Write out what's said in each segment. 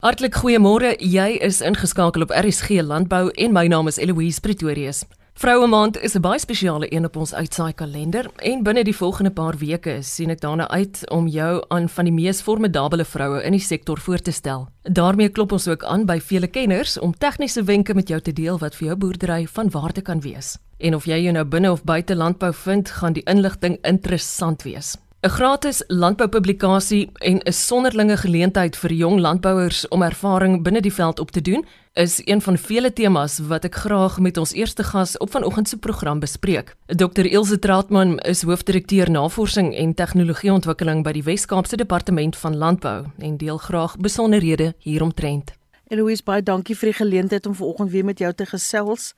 Hartlik goeiemôre. Jy is ingeskakel op RSG Landbou en my naam is Eloise Pretorius. Vroue Maand is 'n baie spesiale een op ons uitsaai kalender en binne die volgende paar weke sien ek daarna uit om jou aan van die mees formidable vroue in die sektor voor te stel. daarmee klop ons ook aan by vele kenners om tegniese wenke met jou te deel wat vir jou boerdery van waarde kan wees. En of jy jou nou binne of buite landbou vind, gaan die inligting interessant wees. 'n Gratis landboupublikasie en 'n sonderlinge geleentheid vir jong landbouers om ervaring binne die veld op te doen, is een van vele temas wat ek graag met ons eerste gas op vanoggend se program bespreek. Dr Ilse Trautman is hoofdirekteur Navorsing en Tegnologieontwikkeling by die Wes-Kaapse Departement van Landbou en deel graag besonderhede hieromtrent. Eloise, baie dankie vir die geleentheid om vanoggend weer met jou te gesels.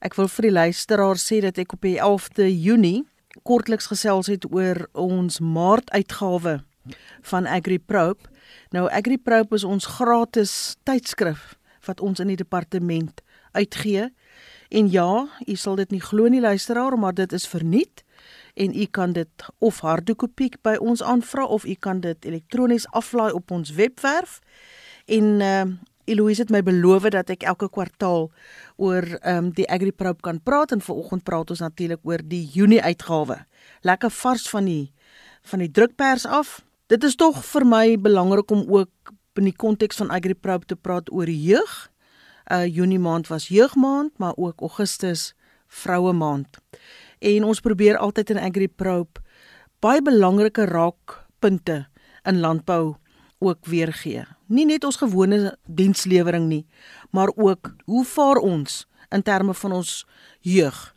Ek wil vir die luisteraars sê dat ek op die 11de Junie kortliks gesels het oor ons Maart uitgawe van AgriProbe. Nou AgriProbe is ons gratis tydskrif wat ons in die departement uitgee. En ja, u sal dit nie glo nie luisteraar, maar dit is verniet en u kan dit of hardkopie by ons aanvra of u kan dit elektronies aflaai op ons webwerf. En uh Eloise het my beloof dat ek elke kwartaal oor ehm um, die AgriProbe kan praat en vanoggend praat ons natuurlik oor die Junie uitgawe. Lekker vars van die van die drukpers af. Dit is tog vir my belangrik om ook in die konteks van AgriProbe te praat oor jeug. Uh Junie maand was jeugmaand, maar ook Augustus vroue maand. En ons probeer altyd in AgriProbe baie belangrike raakpunte in landbou ook weergee. Nie net ons gewone dienslewering nie, maar ook hoe vaar ons in terme van ons jeug?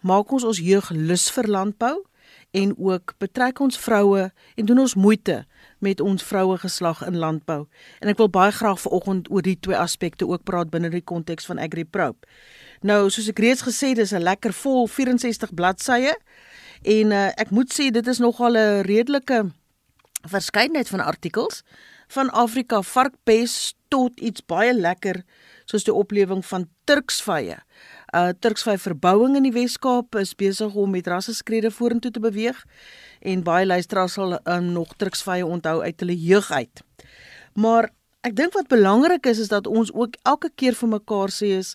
Maak ons ons jeug lus vir landbou en ook betrek ons vroue en doen ons moeite met ons vroue geslag in landbou. En ek wil baie graag vanoggend oor die twee aspekte ook praat binne die konteks van AgriProbe. Nou, soos ek reeds gesê het, dis 'n lekker vol 64 bladsye en uh, ek moet sê dit is nogal 'n redelike verskeidenheid van artikels van Afrika varkpes tot iets baie lekker soos die oplewing van Turksvye. Uh Turksvy verbouing in die Wes-Kaap is besig om met rasseskrede vorentoe te beweeg en baie luisteraars sal um, nog Turksvye onthou uit hulle jeug uit. Maar ek dink wat belangrik is is dat ons ook elke keer vir mekaar sê is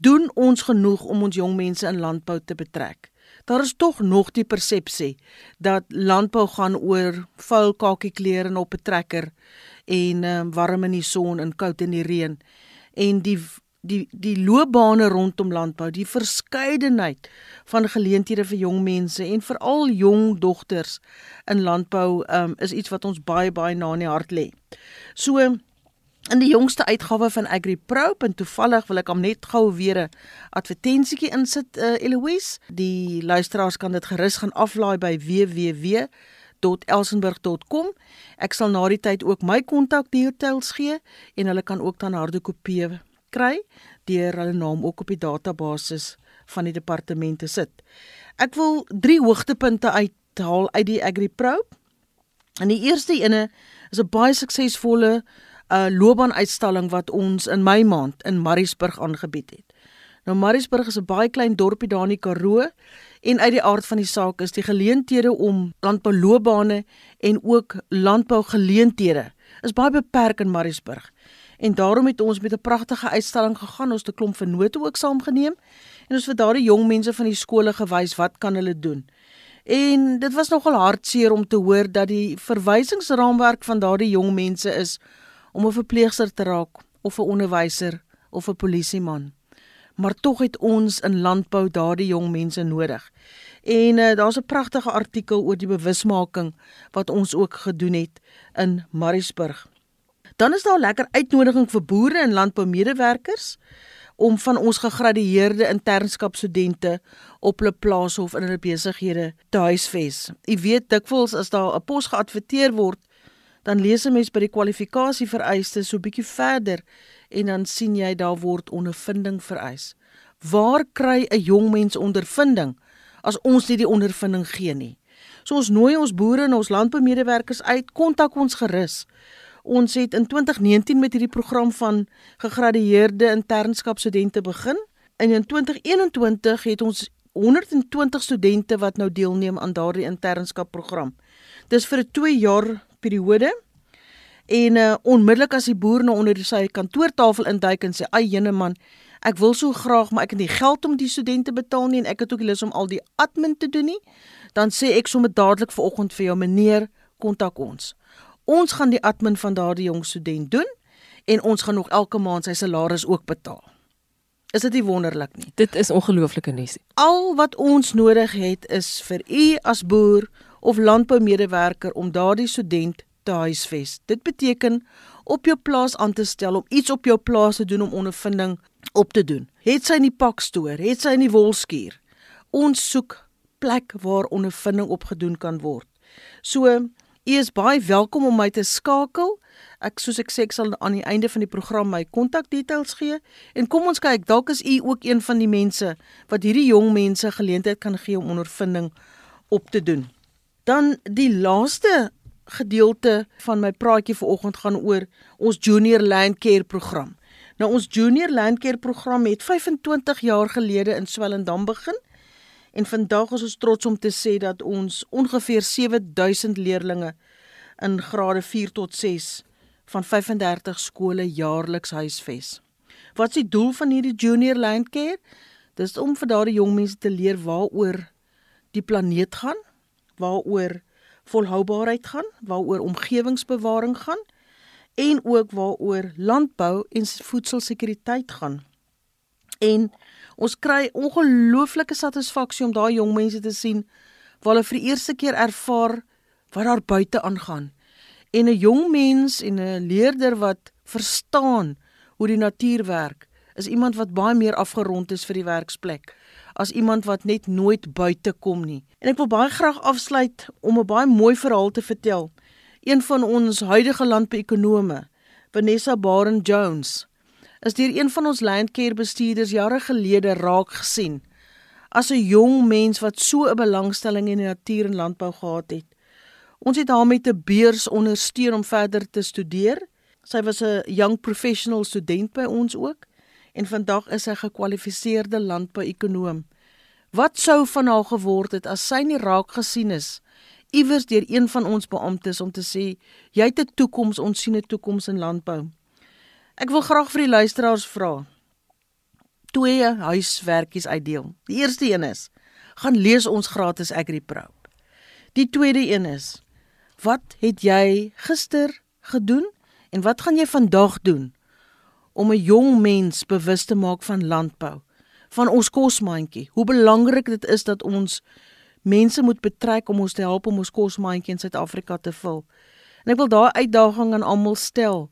doen ons genoeg om ons jong mense in landbou te betrek daar is tog nog die persepsie dat landbou gaan oor vuil kakieklere op 'n trekker en um, warm in die son en koud in die reën en die die die loopbane rondom landbou, die verskeidenheid van geleenthede vir jong mense en veral jong dogters in landbou um, is iets wat ons baie baie na in die hart lê. So In die jongste uitgawe van AgriProbe en toevallig wil ek hom net gou weer 'n advertensietjie insit uh, Eloise. Die luisteraars kan dit gerus gaan aflaai by www.elsenburg.com. Ek sal na die tyd ook my kontakdetails gee en hulle kan ook dan harde kopieë kry deur hulle naam ook op die database van die departemente sit. Ek wil drie hoogtepunte uithaal uit die AgriProbe. En die eerste ene is 'n baie suksesvolle 'n loopbaanuitstalling wat ons in Mei maand in Mariesburg aangebied het. Nou Mariesburg is 'n baie klein dorpie daar in die Karoo en uit die aard van die saak is die geleenthede om landbouloopbane en ook landbougeleenthede is baie beperk in Mariesburg. En daarom het ons met 'n pragtige uitstalling gegaan, ons het 'n klomp vennote ook saamgeneem en ons het daardie jong mense van die skole gewys wat kan hulle doen. En dit was nogal hartseer om te hoor dat die verwysingsraamwerk van daardie jong mense is om 'n verpleegster te raak of 'n onderwyser of 'n polisieman. Maar tog het ons in landbou daardie jong mense nodig. En uh, daar's 'n pragtige artikel oor die bewusmaking wat ons ook gedoen het in Mariesburg. Dan is daar 'n lekker uitnodiging vir boere en landboumedewerkers om van ons gegradueerde internskapstudente op hulle plase of in hulle besighede te huisves. U weet dikwels as daar 'n pos geadverteer word, dan lees 'n mens by die kwalifikasie vereistes so bietjie verder en dan sien jy daar word ondervinding vereis. Waar kry 'n jong mens ondervinding as ons nie die ondervinding gee nie? So ons nooi ons boere en ons landboumedewerkers uit, kontak ons gerus. Ons het in 2019 met hierdie program van gegradueerde internskapstudente begin en in 2021 het ons 120 studente wat nou deelneem aan daardie internskapprogram. Dis vir 'n 2 jaar periode En uh, onmiddellik as die boer nou onder sy kantoortafel induik en sê: "Ag jene man, ek wil so graag, maar ek het nie geld om die studente betaal nie en ek het ook nie lus om al die admin te doen nie." Dan sê ek sommer dadelik vanoggend vir jou meneer, kontak ons. Ons gaan die admin van daardie jong student doen en ons gaan nog elke maand sy salaris ook betaal. Is dit nie wonderlik nie? Dit is ongelooflike nuus. Al wat ons nodig het is vir u as boer of landboumedewerker om daardie student te huisves. Dit beteken op jou plaas aan te stel om iets op jou plaas te doen om ondervinding op te doen. Het sy in die pakstoor, het sy in die wolskuur. Ons soek plek waar ondervinding opgedoen kan word. So, u is baie welkom om my te skakel. Ek soos ek sê ek sal aan die einde van die program my kontakdetails gee en kom ons kyk dalk is u ook een van die mense wat hierdie jong mense geleentheid kan gee om ondervinding op te doen. Dan die laaste gedeelte van my praatjie vanoggend gaan oor ons Junior Land Care program. Nou ons Junior Land Care program het 25 jaar gelede in Swellendam begin en vandag is ons trots om te sê dat ons ongeveer 7000 leerdlinge in grade 4 tot 6 van 35 skole jaarliks huisves. Wat is die doel van hierdie Junior Land Care? Dis om vir daardie jong mense te leer waaroor die planeet gaan, waaroor volhoubaarheid gaan, waaroor omgewingsbewaring gaan en ook waaroor landbou en voedselsekuriteit gaan. En ons kry ongelooflike satisfaksie om daai jong mense te sien waar hulle vir die eerste keer ervaar wat daar buite aangaan. En 'n jong mens en 'n leerder wat verstaan hoe die natuur werk, is iemand wat baie meer afgerond is vir die werksplek as iemand wat net nooit buite kom nie. En ek wil baie graag afsluit om 'n baie mooi verhaal te vertel. Een van ons huidige landbouekonome, Vanessa Baren Jones, is deur een van ons landcare bestuurders jare gelede raak gesien as 'n jong mens wat so 'n belangstelling in die natuur en landbou gehad het. Ons het haar met 'n beurs ondersteun om verder te studeer. Sy was 'n young professional student by ons ook en vandag is sy gekwalifiseerde landbouekonoom. Wat sou van haar geword het as sy nie raak gesien is iewers deur een van ons beamptes om te sê jy het 'n toekoms, ons sien 'n toekoms in landbou. Ek wil graag vir die luisteraars vra twee huiswerkies uitdeel. Die eerste een is: gaan lees ons gratis AgriPro. Die tweede een is: wat het jy gister gedoen en wat gaan jy vandag doen om 'n jong mens bewus te maak van landbou, van ons kosmandjie. Hoe belangrik dit is dat ons mense moet betrek om ons te help om ons kosmandjie in Suid-Afrika te vul. En ek wil daai uitdaging aan almal stel.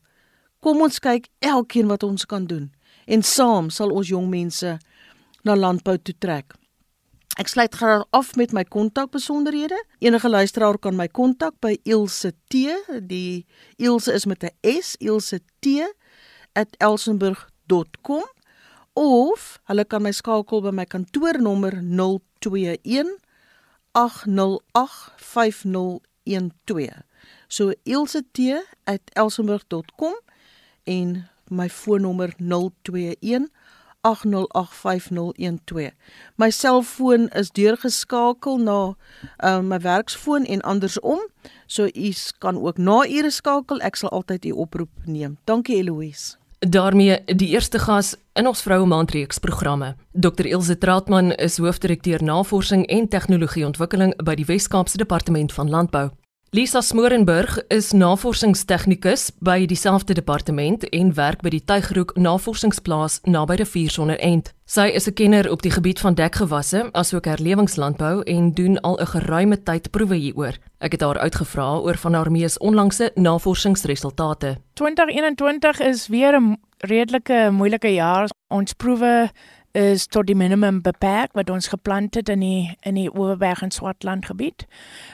Kom ons kyk elkeen wat ons kan doen en saam sal ons jong mense na landbou toe trek. Ek sluit graag af met my kontakbesonderhede. Enige luisteraar kan my kontak by Ilse T. Die Ilse is met 'n S, Ilse T @elsenburg.com of hulle kan my skakel by my kantoornommer 021 808 5012. So ilse@elsenburg.com en my foonnommer 021 8085012. My selfoon is deurgeskakel na uh, my werksfoon en andersom. So u kan ook na ure skakel. Ek sal altyd u oproep neem. Dankie Eloise daarmee die eerste gas in ons vroue maandreeks programme. Dr Ilse Trautmann is hoofdirekteur navorsing en tegnologieontwikkeling by die Wes-Kaapse Departement van Landbou. Lisa Smorenburg is navorsingstegnikus by dieselfde departement en werk by die Tuigroek Navorsingsplaas naby die Viersonderend. Sy is 'n kenner op die gebied van dekgewasse asook herlewingslandbou en doen al 'n geruime tyd proewe hieroor. Ek het haar uitgevra oor van haar mees onlangse navorsingsresultate. 2021 is weer 'n redelike moeilike jaar. Ons proewe is tot die minimum beperk wat ons geplant het in die in die Oeverberg en Swartland gebied.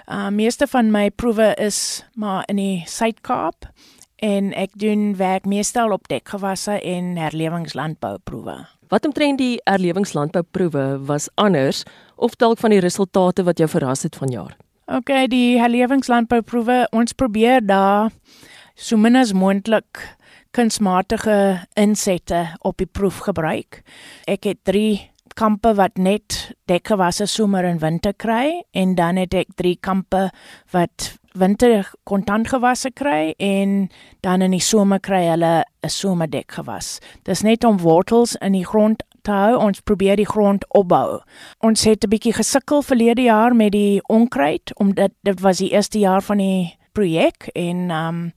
Uh meeste van my proewe is maar in die Suid-Kaap en ek doen werk meestal op dekgewasse en herlewingslandbou proewe. Wat omtrent die herlewingslandbou proewe was anders of dalk van die resultate wat jou verras het vanjaar? OK, die herlewingslandbou proewe, ons probeer daar so min as moontlik kunsmatige insette op die proef gebruik. Ek het 3 kampe wat net dekgewasse somer en winter kry en dan het ek 3 kampe wat winter kontantgewasse kry en dan in die somer kry hulle 'n somerdek gewas. Dis net om wortels in die grond hou. Ons probeer die grond opbou. Ons het 'n bietjie gesukkel verlede jaar met die onkruid omdat dit was die eerste jaar van die projek en um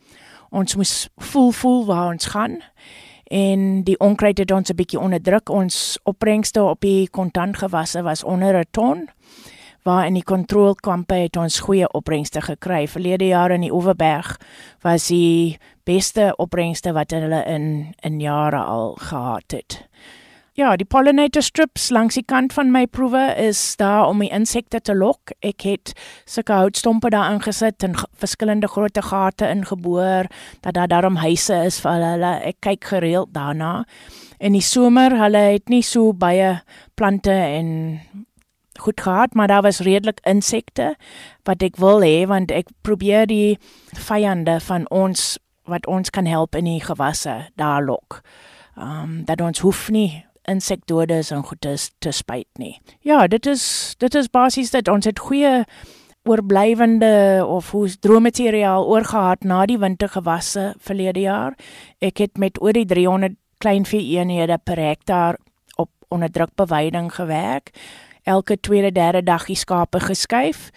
ons moes voel voel waar ons gaan en die onkruid het ons 'n bietjie onderdruk. Ons opbrengste op die kontantgewasse was onder 'n ton waar in die kontrolekampe het ons goeie opbrengste gekry. Verlede jaar in die Oeverberg was die beste opbrengste wat hulle in in jare al gehad het. Ja, die pollinator strips langs die kant van my proewe is daar om die insekte te lok. Ek het sulke houtstompe daar ingesit en verskillende grootte gate ingeboor dat daar daarom huise is vir hulle. Ek kyk gereeld daarna. In die somer, hulle het nie so baie plante en goed gehad, maar daar was redelik insekte wat ek wil hê want ek probeer die vyande van ons wat ons kan help in die gewasse daar lok. Ehm um, dat ons hoef nie insekdodes en goedes te spyt nie. Ja, dit is dit is basies dat ons het goeie oorblywende of hoe droommateriaal oorgehad na die wintergewasse verlede jaar. Ek het met oor die 300 kleinvee eenhede per hektaar op onderdrukbeweiding gewerk. Elke tweede derde dag die skape geskuif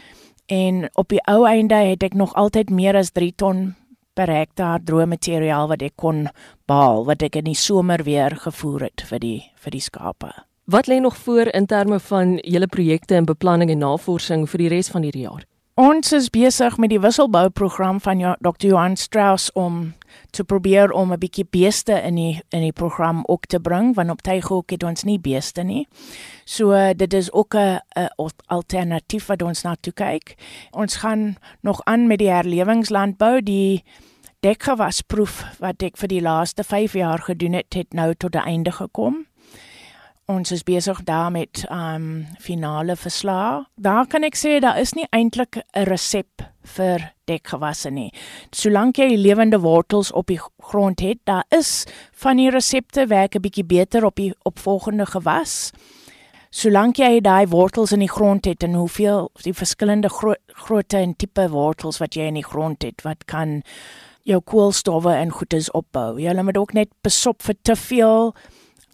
en op die ou einde het ek nog altyd meer as 3 ton per hektaar droë materiaal wat ek kon behaal wat ek in die somer weer gevoer het vir die vir die skape. Wat lê nog voor in terme van julle projekte en beplanning en navorsing vir die res van hierdie jaar? Ons is besig met die wisselbouprogram van Dr. Johan Strauss om te probeer om 'n bietjie beeste in die in die program ook te bring want op Tygerhoek het ons nie beeste nie. So dit is ook 'n alternatief wat ons na toe kyk. Ons gaan nog aan met die herlewingslandbou, die dekgewasproef wat ek vir die laaste 5 jaar gedoen het, het nou tot 'n einde gekom ons is besig daar met um finale verslae. Daar kan ek sê daar is nie eintlik 'n resep vir dekgewasse nie. Solank jy lewende wortels op die grond het, daar is van die resepte werk 'n bietjie beter op die opvolgende gewas. Solank jy daai wortels in die grond het en hoeveel die verskillende gro grootte en tipe wortels wat jy in die grond het, wat kan jou koolstowwe en goedes opbou. Jy moet ook net besop vir te veel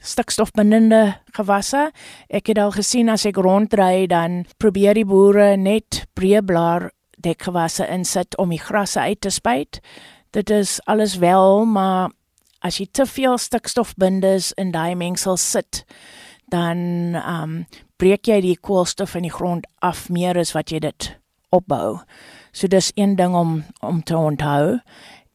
stikstofbindende gewasse. Ek het al gesien as ek rondry dan probeer die boere net breëblaar dekgewasse insit om die grasse uit te spuit. Dit is alles wel, maar as jy te veel stikstofbinders in daai mengsel sit, dan ehm um, breek jy die koolstof in die grond af meer as wat jy dit opbou. So dis een ding om om te onthou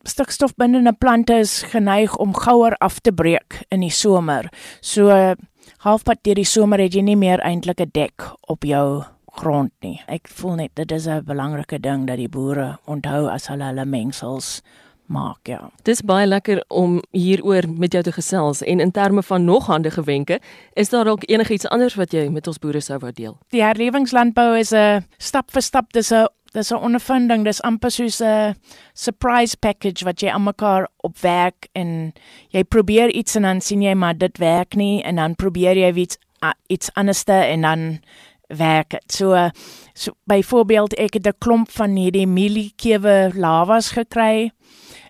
stikstofbindende plante is geneig om gouer af te breek in die somer. So halfpad deur die somer het jy nie meer eintlik 'n dek op jou grond nie. Ek voel net dit is 'n belangrike ding dat die boere onthou as hulle hulle mengsels maak, ja. Dis baie lekker om hieroor met jou te gesels en in terme van nog handige wenke, is daar dalk enigiets anders wat jy met ons boere sou wou deel? Die herlewingslandbou is 'n stap vir stap, dis 'n dis 'n ondervinding, dis amper soos 'n surprise package wat jy aan mekaar opwerk en jy probeer iets en dan sien jy maar dit werk nie en dan probeer jy iets iets anderste en dan werk dit. So so byvoorbeeld ek het 'n klomp van hierdie mieliekewe lavas gekry.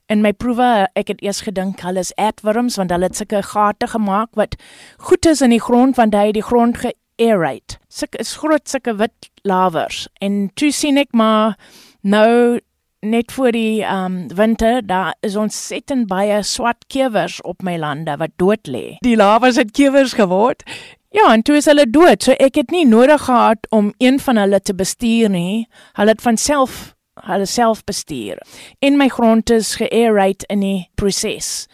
In my proewe, ek het eers gedink hulle is aardwurms want hulle het sulke gate gemaak wat goed is in die grond want hy het die grond ge aerate. Sulke is groot sulke wit lavers en toe sien ek maar nou net voor die um winter daar is ons setten baie swart kewers op my lande wat dood lê. Die lavers het kewers geword. Ja, en toe is hulle dood. So ek het nie nodig gehad om een van hulle te bestuur nie. Hulle het van self hulle self bestuur. En my grond is geaerate in die proses.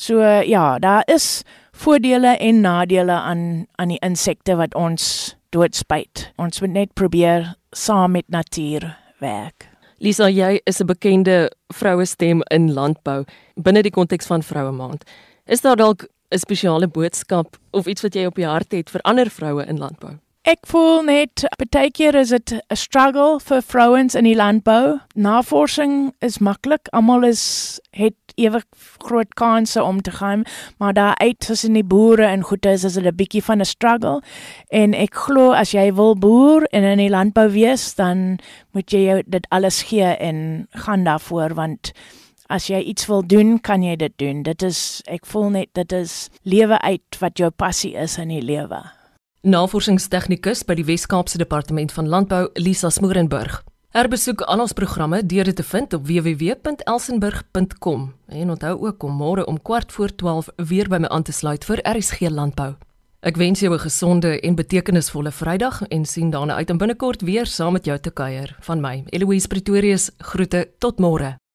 So ja, daar is voordele en nadele aan aan die insekte wat ons doodspuit. Ons moet net probeer saam met natuur werk. Lisa, jy is 'n bekende vroue stem in landbou binne die konteks van Vroue Maand. Is daar dalk 'n spesiale boodskap of iets wat jy op die hart het vir ander vroue in landbou? Ek voel net baie keer is dit 'n struggle vir vrouens in die landbou. Navorsing is maklik. Almal is het ewig groot kansse om te gaan, maar daar uit tussen die boere en goed is is dit 'n bietjie van 'n struggle. En ek glo as jy wil boer en in die landbou wees, dan moet jy dit alles gee en gaan daarvoor want as jy iets wil doen, kan jy dit doen. Dit is ek voel net dit is lewe uit wat jou passie is in die lewe. Navorsingstegnikus by die Wes-Kaapse Departement van Landbou, Lisa Smorenburg. Herbesoek al ons programme deur dit te vind op www.elsenburg.com en onthou ook om môre om kwart voor 12 weer by my aan te sluit vir RSG Landbou. Ek wens jou 'n gesonde en betekenisvolle Vrydag en sien daarna uit om binnekort weer saam met jou te kuier. Van my, Eloise Pretorius, groete tot môre.